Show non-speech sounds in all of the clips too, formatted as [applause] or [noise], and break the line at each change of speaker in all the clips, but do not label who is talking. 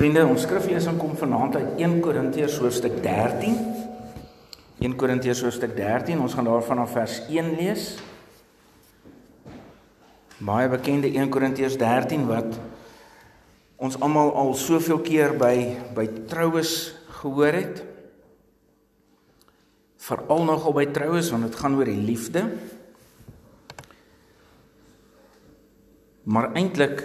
Vriende, ons skriflesing kom vanaand uit 1 Korintiërs hoofstuk 13. 1 Korintiërs hoofstuk 13. Ons gaan daarvan af vers 1 lees. Baie bekende 1 Korintiërs 13 wat ons almal al soveel keer by by troues gehoor het. Veral nogal by troues want dit gaan oor die liefde. Maar eintlik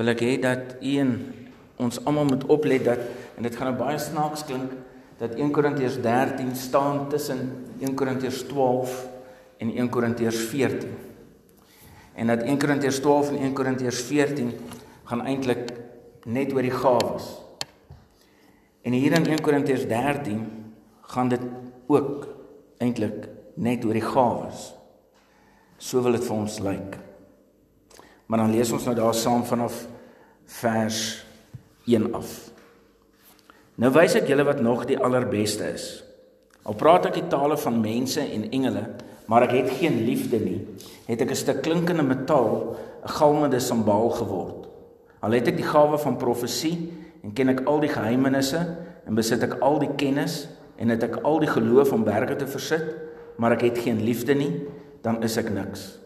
wil ek hê dat een ons almal moet oplet dat en dit gaan nou baie snaaks klink dat 1 Korintiërs 13 staan tussen 1 Korintiërs 12 en 1 Korintiërs 14. En dat 1 Korintiërs 12 en 1 Korintiërs 14 gaan eintlik net oor die gawes. En hier in 1 Korintiërs 13 gaan dit ook eintlik net oor die gawes. So wil dit vir ons lyk. Maar dan lees ons nou daar saam vanaf vers 1 af. Nou wys ek julle wat nog die allerbeste is. Al praat ek die tale van mense en engele, maar ek het geen liefde nie, het ek 'n stuk klinkende metaal, 'n galmende simbaal geword. Al het ek die gawe van profesie en ken ek al die geheimenisse en besit ek al die kennis en het ek al die geloof om berge te versit, maar ek het geen liefde nie, dan is ek niks.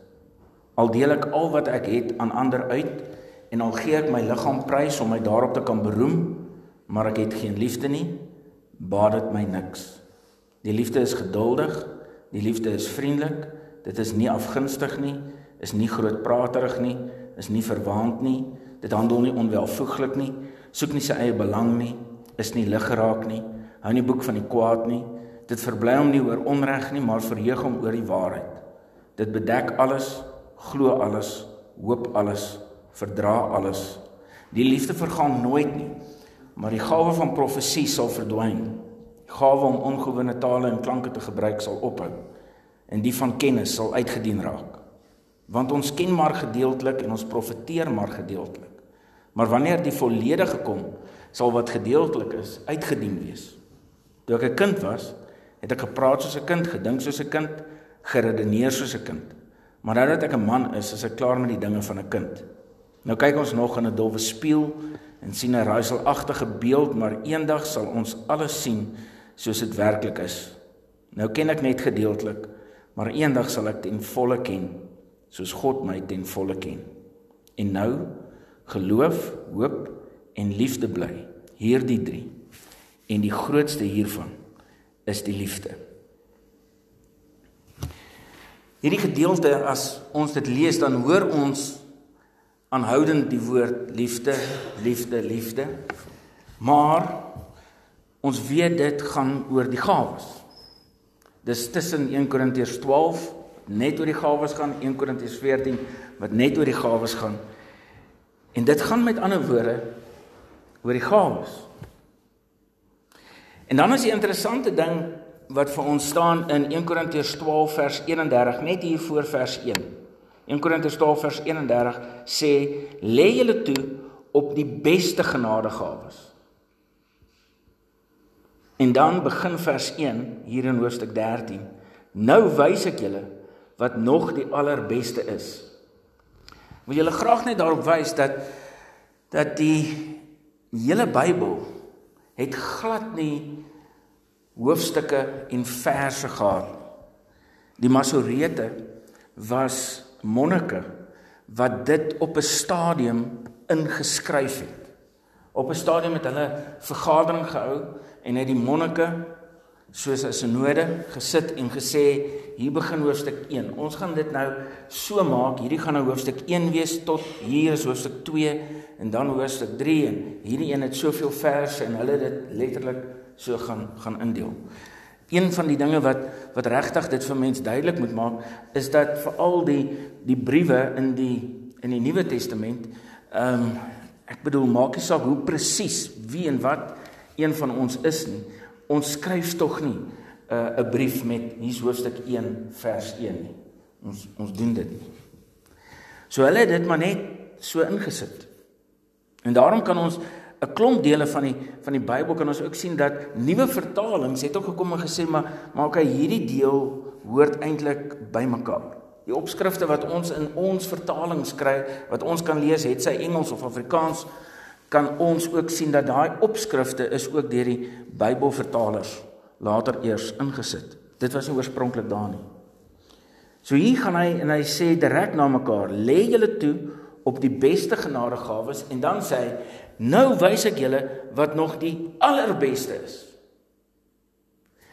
Al deel ek al wat ek het aan ander uit en al gee ek my liggaam prys om my daarop te kan beroem, maar ek het geen liefde nie, baat dit my niks. Die liefde is geduldig, die liefde is vriendelik, dit is nie afgunstig nie, is nie grootpraterig nie, is nie verwaand nie, dit handel nie onwelvoeglik nie, soek nie sy eie belang nie, is nie lig geraak nie, hou nie boek van die kwaad nie, dit verbly hom nie oor onreg nie, maar verheug hom oor die waarheid. Dit bedek alles, glo alles, hoop alles, verdra alles. Die liefde vergaan nooit nie, maar die gawe van profesie sal verdwyn. Die gawe om ongewone tale en klanke te gebruik sal ophou en die van kennis sal uitgedien raak. Want ons ken maar gedeeltelik en ons profeteer maar gedeeltelik. Maar wanneer die volledige kom, sal wat gedeeltelik is uitgedien wees. Toe ek 'n kind was, het ek gepraat soos 'n kind, gedink soos 'n kind, geredeneer soos 'n kind. Maar nou dat ek 'n man is, is ek klaar met die dinge van 'n kind. Nou kyk ons nog in 'n dowwe spieël en sien 'n raaiselagtige beeld, maar eendag sal ons alles sien soos dit werklik is. Nou ken ek net gedeeltelik, maar eendag sal ek ten volle ken soos God my ten volle ken. En nou geloof, hoop en liefde bly, hierdie 3. En die grootste hiervan is die liefde. Hierdie gedeelte as ons dit lees dan hoor ons aanhoudend die woord liefde, liefde, liefde. Maar ons weet dit gaan oor die gawes. Dis tussen 1 Korintiërs 12 net oor die gawes gaan, 1 Korintiërs 14 wat net oor die gawes gaan. En dit gaan met ander woorde oor die gawes. En dan is die interessante ding wat vir ons staan in 1 Korintiërs 12 vers 31 net hier voor vers 1. 1 Korintiërs 12 vers 31 sê lê julle toe op die beste genadegawes. En dan begin vers 1 hier in hoofstuk 13. Nou wys ek julle wat nog die allerbeste is. Wil julle graag net daarop wys dat dat die hele Bybel het glad nie hoofstukke en verse gehad. Die Masorete was monnike wat dit op 'n stadium ingeskryf het. Op 'n stadium het hulle vergadering gehou en het die monnike soos 'n sinode gesit en gesê hier begin hoofstuk 1. Ons gaan dit nou so maak. Hierdie gaan nou hoofstuk 1 wees tot hier is hoofstuk 2 en dan hoofstuk 3 en hierdie een het soveel verse en hulle dit letterlik so gaan gaan indeel. Een van die dinge wat wat regtig dit vir mense duidelik moet maak is dat veral die die briewe in die in die Nuwe Testament ehm um, ek bedoel maak nie saak hoe presies wie en wat een van ons is nie. Ons skryf tog nie 'n uh, 'n brief met hier's hoofstuk 1 vers 1 nie. Ons ons doen dit nie. So hulle het dit maar net so ingesit. En daarom kan ons 'n klomp dele van die van die Bybel kan ons ook sien dat nuwe vertalings het ook gekom en gesê maar maar okay hierdie deel hoort eintlik bymekaar. Die opskrifte wat ons in ons vertalings kry wat ons kan lees het sy Engels of Afrikaans kan ons ook sien dat daai opskrifte is ook deur die Bybelvertalers later eers ingesit. Dit was nie oorspronklik daar nie. So hier gaan hy en hy sê direk na mekaar: "Lê julle toe op die beste genadegawes" en dan sê hy: "Nou wys ek julle wat nog die allerbeste is."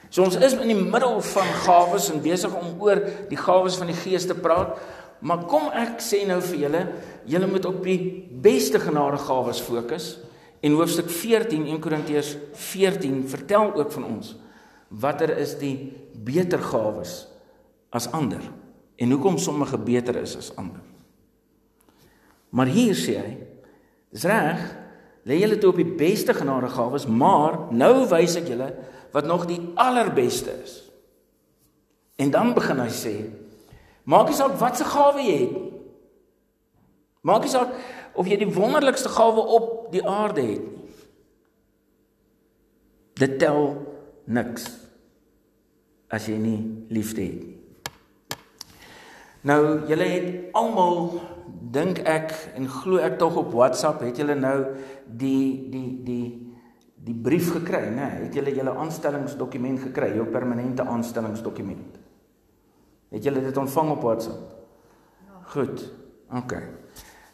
So ons is in die middel van gawes en besig om oor die gawes van die Gees te praat. Maar kom ek sê nou vir julle, julle moet op die beste genadegawes fokus. En hoofstuk 14 1 Korintiërs 14 vertel ook van ons watter is die beter gawes as ander en hoekom sommige beter is as ander. Maar hier sê hy, dis reg, lê julle toe op die beste genadegawes, maar nou wys ek julle wat nog die allerbeste is. En dan begin hy sê, Maak nie saak wat se gawe jy het nie. Maak nie saak of jy die wonderlikste gawe op die aarde het nie. Dit tel niks as jy nie liefde het nie. Nou, julle het almal dink ek en glo ek tog op WhatsApp het julle nou die die die die brief gekry, né? Het julle julle aanstellingsdokument gekry, jou permanente aanstellingsdokument? Het julle dit ontvang op WhatsApp? Ja. Goed. OK.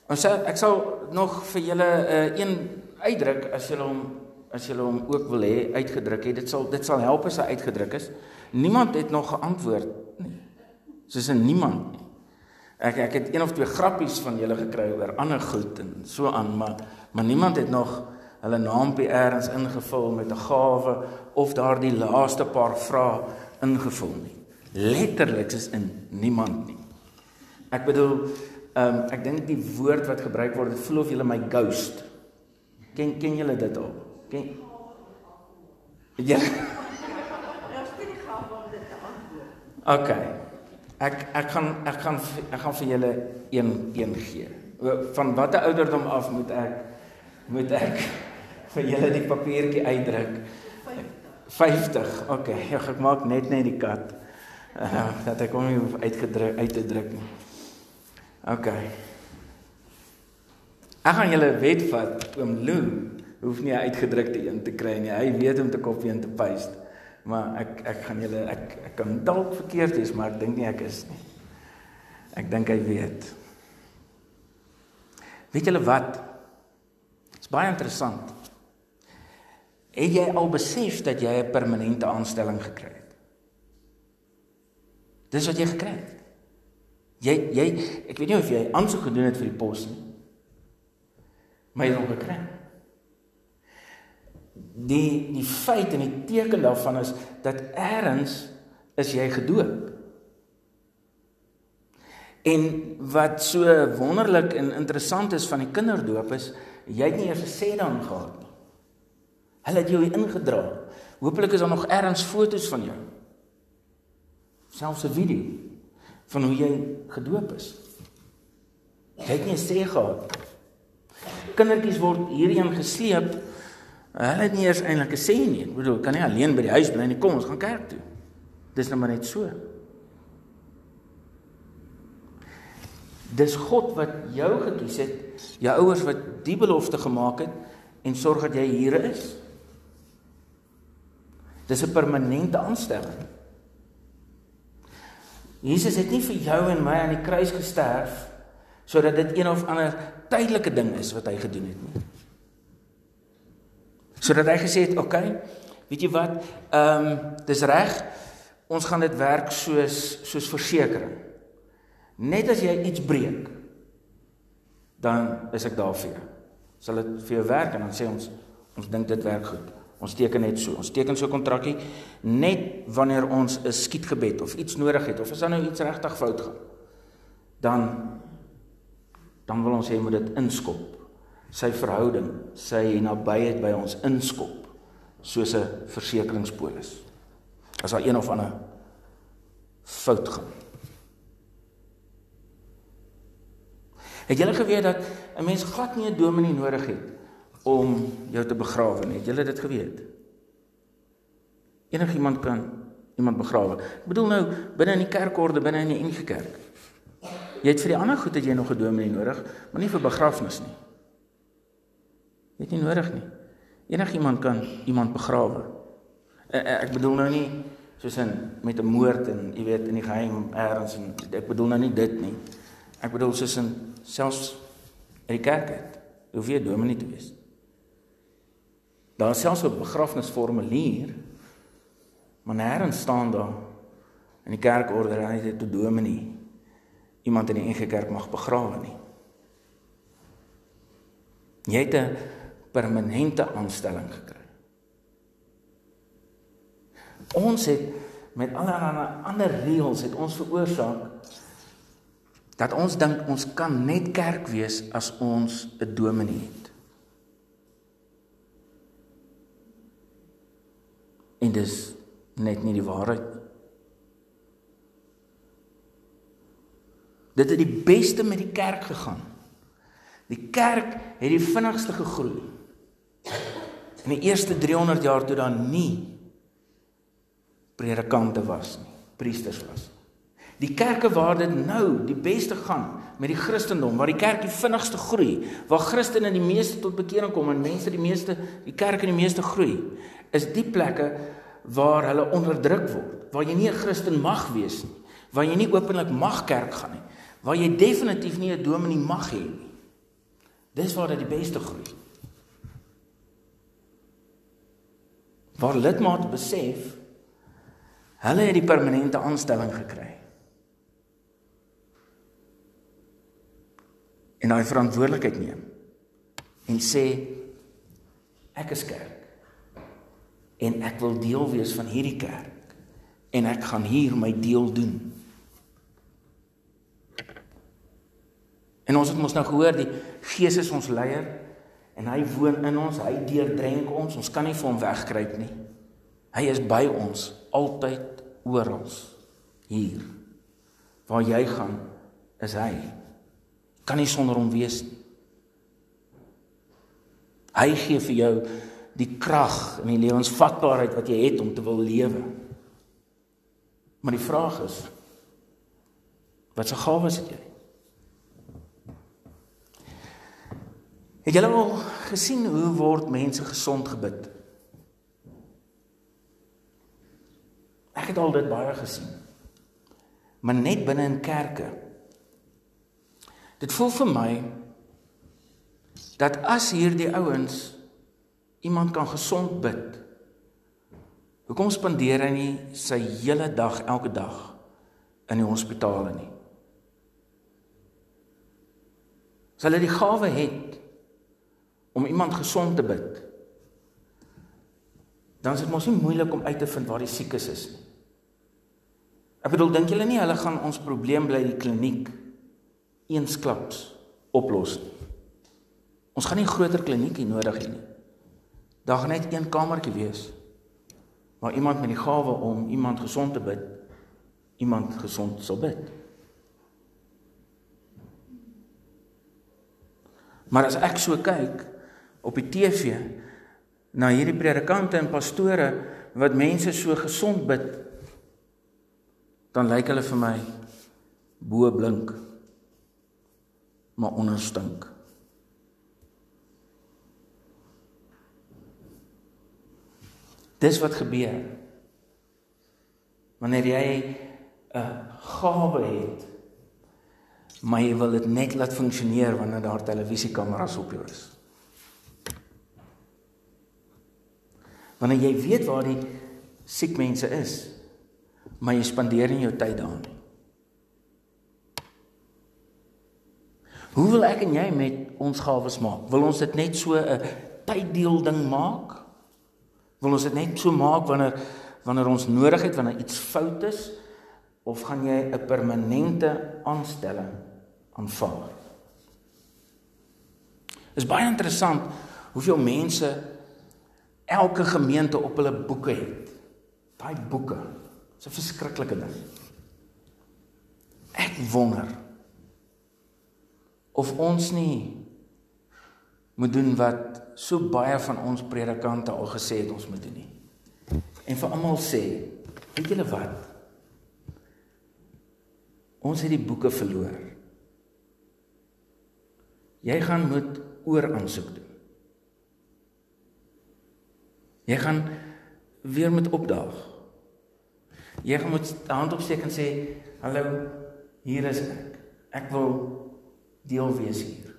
Ons sê ek sal nog vir julle 'n uh, eh, een uitdruk as julle hom as julle hom ook wil hê uitgedruk het. Dit sal dit sal help as hy uitgedruk is. Niemand het nog geantwoord nie. Soos 'n niemand nie. Ek ek het een of twee grappies van julle gekry oor ander goed en so aan, maar maar niemand het nog hulle naampie eers ingevul met 'n gawe of daardie laaste paar vrae ingevul nie letterlik is in niemand nie. Ek bedoel, ehm um, ek dink die woord wat gebruik word, dit voel of jy my ghost. Ken ken julle dit al? Ken Ja. OK. Ek ek gaan ek gaan ek gaan vir julle een een gee. Van watter ouderdom af moet ek moet ek [laughs] vir julle die papiertjie uitdruk? 50. 50. OK. Ja, ek maak net net die kat. Uh, [laughs] dat ek hom nie hoef uitgedruk uit te druk nie. OK. Ek gaan julle wet vat oom Lou hoef nie 'n uitgedrukte een te kry nie. Hy weet om te kopie en te paste. Maar ek ek gaan julle ek ek kan dalk verkeerd wees, maar ek dink nie ek is nie. Ek dink hy weet. Weet julle wat? Dit's baie interessant. Het jy al besef dat jy 'n permanente aanstelling gekry het? Dis wat jy gekry het. Jy jy ek weet nie of jy aansoek gedoen het vir die pos nie. Maar jy het hom gekry. Die die feit en die teken daarvan is dat eers is jy gedoop. En wat so wonderlik en interessant is van die kinderdoop is jy het nie eers gesê dan gehad nie. Hulle het jou ingedra. Hoopelik is daar nog ergens fotos van jou selfs 'n video van hoe jy gedoop is. Jy het nie 'n sê gehad. Kindertjies word hierheen gesleep. Hulle het nie eers eintlik 'n sê nie. Ek bedoel, kan nie alleen by die huis bly nie. Kom, ons gaan kerk toe. Dis nou maar net so. Dis God wat jou gekies het, jou ouers wat die belofte gemaak het en sorg dat jy hier is. Dis 'n permanente aanstelling. Jesus het nie vir jou en my aan die kruis gesterf sodat dit een of ander tydelike ding is wat hy gedoen het nie. Sodat hy gesê het, "Oké, okay, weet jy wat? Ehm um, dis reg. Ons gaan dit werk soos soos versekering. Net as jy iets breek, dan is ek daar vir jou. Sal dit vir jou werk en dan sê ons ons dink dit werk goed. Ons teken net so. Ons teken so 'n kontrakkie net wanneer ons 'n skietgebed of iets nodig het of as dan nou iets regtig fout gaan. Dan dan wil ons hê moet dit inskop. Sy verhouding, sy nabyheid by ons inskop soos 'n versekeringspolis. As daar een of ander fout gaan. Het julle geweet dat 'n mens glad nie 'n dominee nodig het om jou te begrawe nie. Het julle dit geweet? Enigiemand kan iemand begrawe. Ek bedoel nou binne in die kerkorde, binne in die NG Kerk. Jy het vir die ander goed het jy nog 'n dominee nodig, maar nie vir begrafnis nie. Jy het nie nodig nie. Enigiemand kan iemand begrawe. Ek bedoel nou nie soos in met 'n moord en jy weet in die geheim eers en ek bedoel nou nie dit nie. Ek bedoel soos in selfs in die kerk het. Hoef jy dominee te wees. Daar selfs 'n begrafnisformulier maar nêrens staan daar in die kerkorde dat jy tot dominee iemand in die NG Kerk mag begrawe nie. Jy het 'n permanente aanstelling gekry. Ons het met allerlei ander reëls het ons veroorsaak dat ons dink ons kan net kerk wees as ons 'n dominee het. En dis net nie die waarheid nie. Dit het die beste met die kerk gegaan. Die kerk het die vinnigste gegroei. In die eerste 300 jaar toe daar nie predikante was nie, priesters was. Die kerke waar dit nou die beste gaan met die Christendom, waar die kerk die vinnigste groei, waar Christene die meeste tot bekering kom en mense die meeste die kerk in die meeste groei, is die plekke waar hulle onderdruk word, waar jy nie 'n Christen mag wees nie, waar jy nie openlik mag kerk gaan nie, waar jy definitief nie 'n dominee mag hê nie. Dis waar dit die beste groei. Waar lidmate besef hulle het die permanente aanstelling gekry. En daai verantwoordelikheid neem en sê ek is kerk en ek wil deel wees van hierdie kerk en ek gaan hier my deel doen. En ons het mos nou gehoor die Gees is ons leier en hy woon in ons, hy deurdrenk ons, ons kan nie vir hom wegkruip nie. Hy is by ons altyd oral hier. Waar jy gaan, is hy. Kan nie sonder hom wees nie. Hy gee vir jou die krag en die lewensvatbaarheid wat jy het om te wil lewe. Maar die vraag is wat se gawes het jy? Het julle al gesien hoe word mense gesond gebid? Ek het al dit baie gesien. Maar net binne in kerke. Dit voel vir my dat as hierdie ouens iemand kan gesond bid. Hoekom spandeer hy nie sy hele dag elke dag in die hospitale nie? As hulle die gawe het om iemand gesond te bid. Dan is dit mos nie moeilik om uit te vind waar die siekes is nie. Ek bedoel, dink julle nie hulle gaan ons probleem bly die kliniek eensklaps oplos nie. Ons gaan nie groter kliniekie nodig hê nie. Daar gaan net een kamertjie wees waar iemand met die gawe om iemand gesond te bid, iemand gesond sal bid. Maar as ek so kyk, op die TV na hierdie predikante en pastore wat mense so gesond bid dan lyk hulle vir my bo blink maar onderstink dis wat gebeur. Wanneer jy 'n gawe het maar jy wil dit net laat funksioneer wanneer daar televisiekameras op jou is Wanneer jy weet waar die siek mense is, maar jy spandeer nie jou tyd daarin nie. Hoe wil ek en jy met ons gawes maak? Wil ons dit net so 'n tyddeel ding maak? Wil ons dit net so maak wanneer wanneer ons nodig het wanneer iets fout is of gaan jy 'n permanente aanstelling aanvaar? Dit is baie interessant hoeveel mense elke gemeente op hulle boeke het. Daai boeke. Dis 'n verskriklike ding. Ek wonder of ons nie moet doen wat so baie van ons predikante al gesê het ons moet doen nie. En vir almal sê, weet julle wat? Ons het die boeke verloor. Jy gaan moet oor aansoek doen. Jy gaan weer met opdaag. Jy gaan met hand opsteek en sê, "Hallo, hier is ek. Ek wil deel wees hier."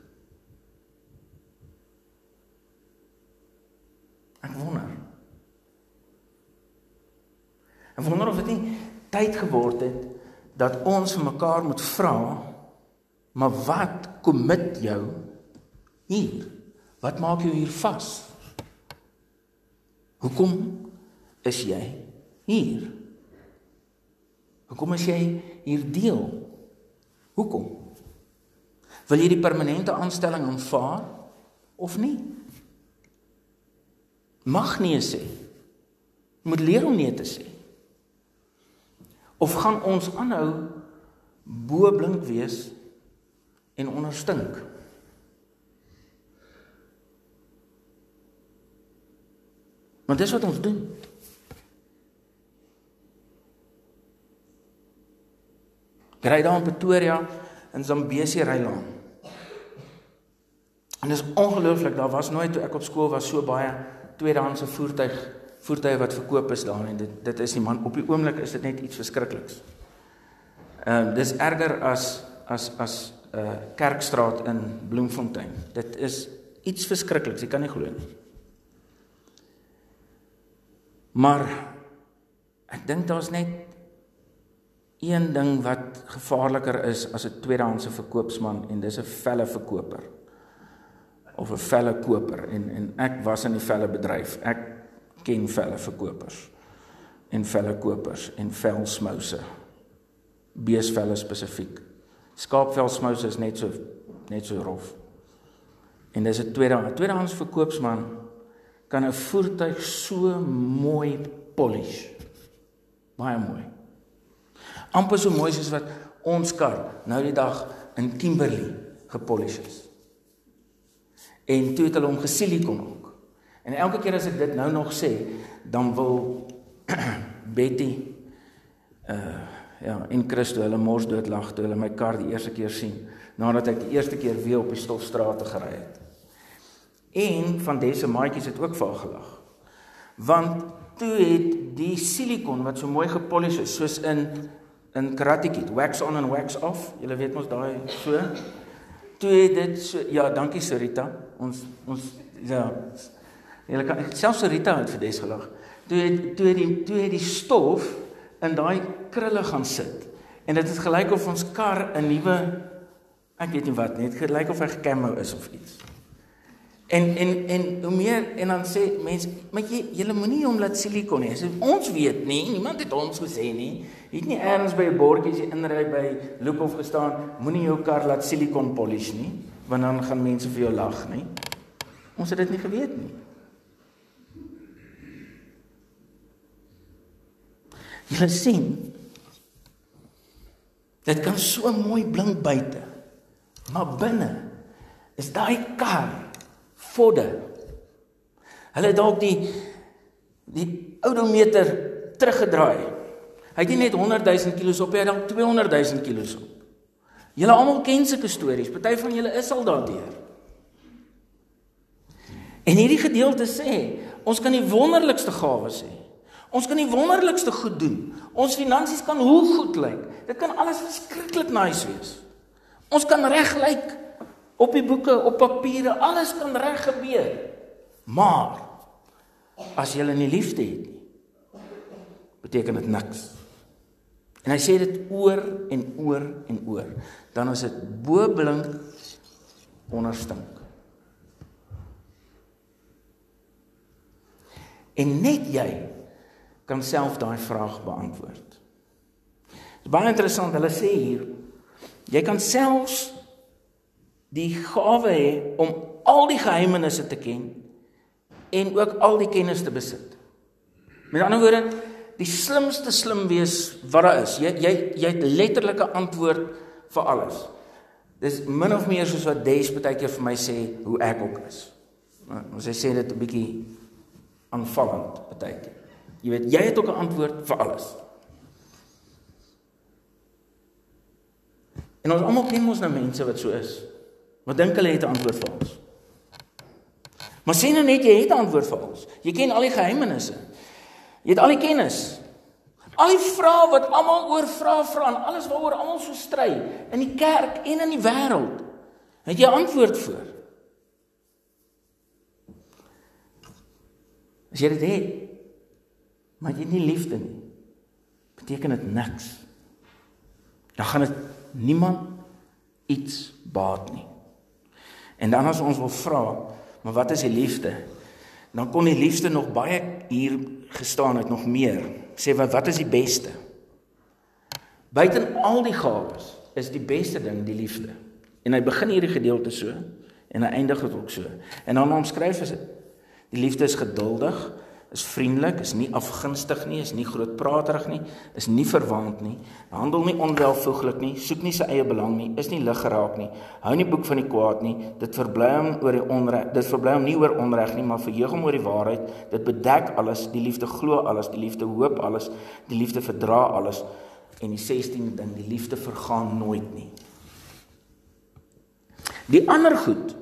Ek wonder. Ek wonder of dit nie tyd geword het dat ons vir mekaar moet vra, "Maar wat kommit jou hier? Wat maak jou hier vas?" Hoekom is jy hier? Hoekom is jy hier deel? Hoekom? Wil jy die permanente aanstelling aanvaar of nie? Mag nee sê. Moet leer om nee te sê. Of gaan ons aanhou bo blink wees en onderstink? Want dis wat ons doen. Ry daar in Pretoria in Zambesi Rylaan. En dis ongelooflik, daar was nooit toe ek op skool was so baie tweedehandse voertuig voertuie wat verkoop is daar en dit dit is nie man op die oomblik is dit net iets verskrikliks. Ehm uh, dis erger as as as 'n uh, kerkstraat in Bloemfontein. Dit is iets verskrikliks, jy kan nie glo nie. Maar ek dink daar's net een ding wat gevaarliker is as 'n tweedehandse verkoopsman en dis 'n velle verkoper of 'n velle koper en en ek was in die velle bedryf. Ek ken velle verkopers en velle kopers en velsmouse. Beesvelle spesifiek. Skaapvelsmouse is net so net so rof. En dis 'n tweede tweedehands verkoopsman kan 'n voertuig so mooi polish. Baie mooi. amper so mooi soos wat ons kar nou die dag in Kimberley gepolish is. En toe het hulle hom gesilikon ook. En elke keer as ek dit nou nog sê, dan wil [clears throat] Betty uh ja, in Christus hulle mors dood lag toe hulle my kar die eerste keer sien nadat ek die eerste keer weer op die stofstrate gery het. En van dese maatjies het ook vir haar gelag. Want toe het die silikon wat so mooi gepolish is, soos in in Karate Kid, wax on and wax off, julle weet mos daai so. Toe het dit so ja, dankie Sarita. Ons ons ja. Julle kan selfs Sarita het vir des gelag. Toe het toe het die toe het die stof in daai krulle gaan sit. En dit het gelyk of ons kar 'n nuwe ek weet nie wat nie, dit gelyk of hy gekemo is of iets. En en en hoe meer en dan sê mense, maar jy julle moenie hom laat silikon hê. Ons weet nie, niemand het ons gesê nie. Jy het nie eers by 'n bordjie as jy inry by Loophof gestaan, moenie jou kar laat silikon polish nie, want dan gaan mense vir jou lag, nie. Ons het dit nie geweet nie. Jy sien. Dit kan so mooi blink buite. Maar binne is daai kar vodde. Hulle het dalk die die odometer teruggedraai. Hy het nie net 100 000 kg op, hy het dalk 200 000 kg op. Julle almal ken sulke stories. Party van julle is al daardeur. En hierdie gedeelte sê, ons kan die wonderlikste gawes hê. Ons kan die wonderlikste goed doen. Ons finansies kan hoe goed lyk. Dit kan alles verskriklik nice wees. Ons kan reg lyk op die boeke, op papiere, alles kan reg gebeur. Maar as jy nie liefde het nie, beteken dit niks. En hy sê dit oor en oor en oor. Dan is dit bo blink onderstink. En net jy kan self daai vraag beantwoord. Dit is baie interessant. Hulle sê hier jy kan selfs die gawe hê om al die geheimenisse te ken en ook al die kennis te besit. Met ander woorde, die slimste slim wees wat daar is. Jy jy jy het letterlike antwoord vir alles. Dis min of meer soos wat Des baie keer vir my sê hoe ek ook is. Ons hy sê dit 'n bietjie aanvallend baie keer. Jy weet, jy het ook 'n antwoord vir alles. En ons almal ken mos nou mense wat so is. Wat dink hulle het 'n antwoord vir ons? Maar sê nou net jy het 'n antwoord vir ons. Jy ken al die geheimenisse. Jy het al die kennis. Al die vrae wat almal oor vra vra en alles waaroor almal so stry in die kerk en in die wêreld. Het jy antwoord vir? As jy dit het, maar jy het nie liefde nie, beteken dit niks. Dan gaan dit niemand iets baat nie. En dan as ons wil vra, maar wat is die liefde? Dan kon die liefde nog baie hier gestaan het nog meer. Sê wat wat is die beste? Buiten al die gawes is die beste ding die liefde. En hy begin hierdie gedeelte so en hy eindig dit ook so. En dan omskryf hy Die liefde is geduldig, is vriendelik, is nie afgunstig nie, is nie grootpraterig nie, is nie verwaand nie, handel nie onwelvoeglik nie, soek nie sy eie belang nie, is nie lig geraak nie, hou nie boek van die kwaad nie, dit verbly hom oor die onreg, dit verbly hom nie oor onreg nie, maar verheug hom oor die waarheid, dit bedek alles, die liefde glo alles, die liefde hoop alles, die liefde verdra alles en die 16de ding, die liefde vergaan nooit nie. Die ander goed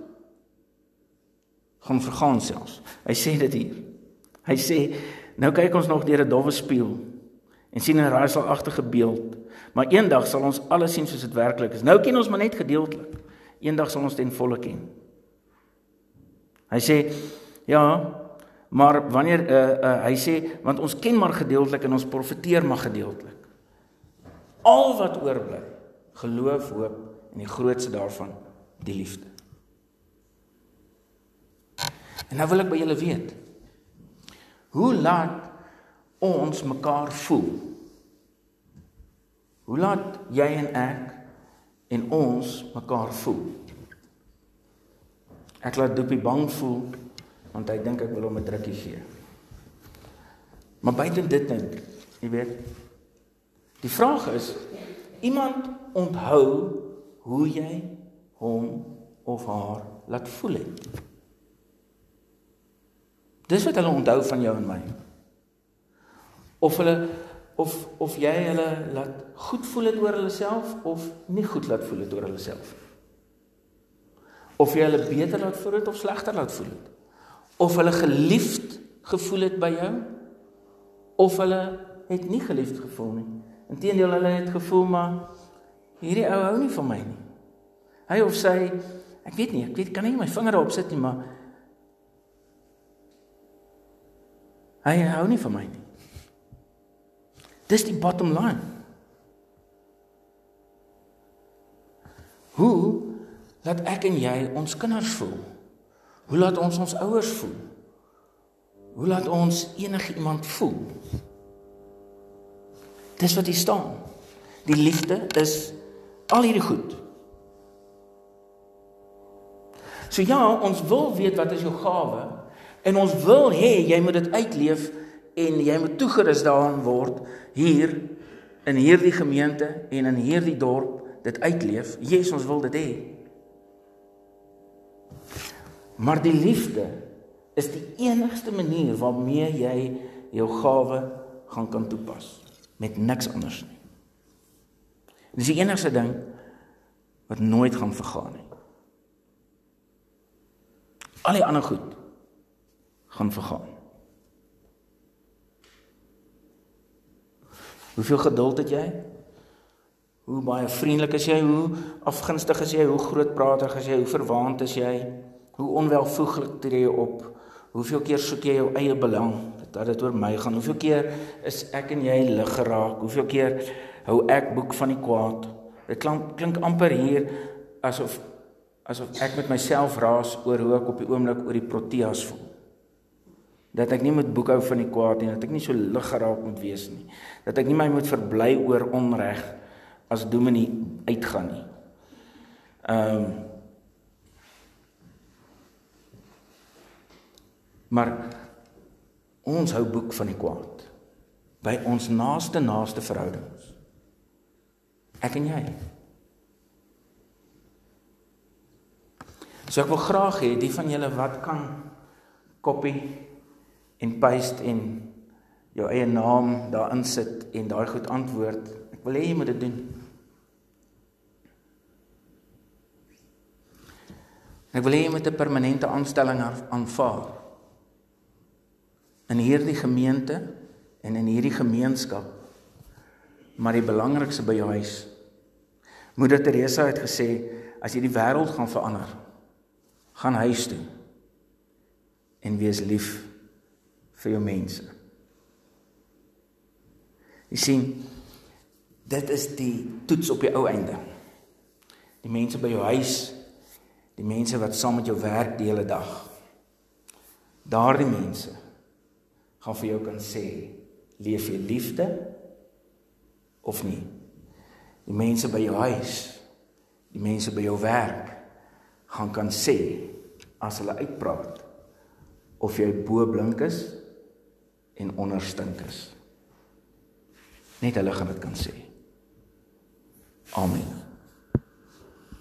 gaan vergaan selfs. Hy sê dit hier. Hy sê nou kyk ons nog deur 'n dowwe spieël en sien 'n raaiselagtige beeld, maar eendag sal ons alles sien soos dit werklik is. Nou ken ons maar net gedeeltelik. Eendag sal ons ten volle ken. Hy sê ja, maar wanneer uh, uh, hy sê want ons ken maar gedeeltelik en ons profeteer maar gedeeltelik. Al wat oorbly, geloof, hoop en die grootste daarvan, die liefde. En nou wil ek by julle weet. Hoe laat ons mekaar voel? Hoe laat jy en ek en ons mekaar voel? Ek laat Doopie bang voel want hy dink ek wil hom 'n drukkie gee. Maar buite dit net, jy weet. Die vraag is iemand onthou hoe jy hom of haar laat voel het. Dis wat hulle onthou van jou en my. Of hulle of of jy hulle laat goed voel het oor hulle self of nie goed laat voel het oor hulle self. Of jy hulle beter laat voel het of slegter laat voel het. Of hulle geliefd gevoel het by jou of hulle het nie geliefd gevoel nie. Inteendeel hulle het gevoel maar hierdie ou hou nie van my nie. Hy of sy ek weet nie, ek weet kan nie my vinger daarop sit nie, maar Hy hou nie van my nie. Dis die bottom line. Hoe laat ek en jy ons kinders voel? Hoe laat ons ons ouers voel? Hoe laat ons enigiemand voel? Dis wat hier staan. Die liefde is al hierdie goed. So ja, ons wil weet wat is jou gawe? En ons wil hê jy moet dit uitleef en jy moet toegerus daaraan word hier in hierdie gemeente en in hierdie dorp dit uitleef. Jesus ons wil dit hê. Maar die liefde is die enigste manier waarmee jy jou gawe gaan kan toepas met niks anders nie. Dis die enigste ding wat nooit gaan vergaan nie. Al die ander goed gaan vergaan. Hoeveel geduld het jy? Hoe baie vriendelik is jy? Hoe afgunstig is jy? Hoe grootprater is jy? Hoe verwaand is jy? Hoe onwelvoeglik tree jy op? Hoeveel keer soek jy jou eie belang dat dit oor my gaan? Hoeveel keer is ek en jy lig geraak? Hoeveel keer hou ek boek van die kwaad? Dit klink klink amper hier asof asof ek met myself raas oor hoe ek op die oomblik oor die Proteas voel dat ek nie moet boekhou van die kwaad nie, dat ek nie so lig geraak moet wees nie. Dat ek nie my moet verbly oor onreg as dominee uitgaan nie. Ehm um, Maar ons hou boek van die kwaad by ons naaste naaste verhoudings. Ek en jy. So ek wil graag hê die van julle wat kan kopie en paste en jou eie naam daarin sit en daai goed antwoord. Ek wil hê jy moet dit doen. Ek wil hê jy moet 'n permanente aanstelling aanvaar. In hierdie gemeente en in hierdie gemeenskap. Maar die belangrikste by jou huis. Moeder Teresa het gesê as jy die wêreld gaan verander, gaan huis toe en wees lief vir jou mense. Jy sien, dit is die toets op die ou einde. Die mense by jou huis, die mense wat saam met jou werk die hele dag. Daardie mense gaan vir jou kan sê, leef jy liefde of nie? Die mense by jou huis, die mense by jou werk gaan kan sê as hulle uitpraat of jy bo blink is en onder stink is. Net hulle gaan dit kan sê. Amen.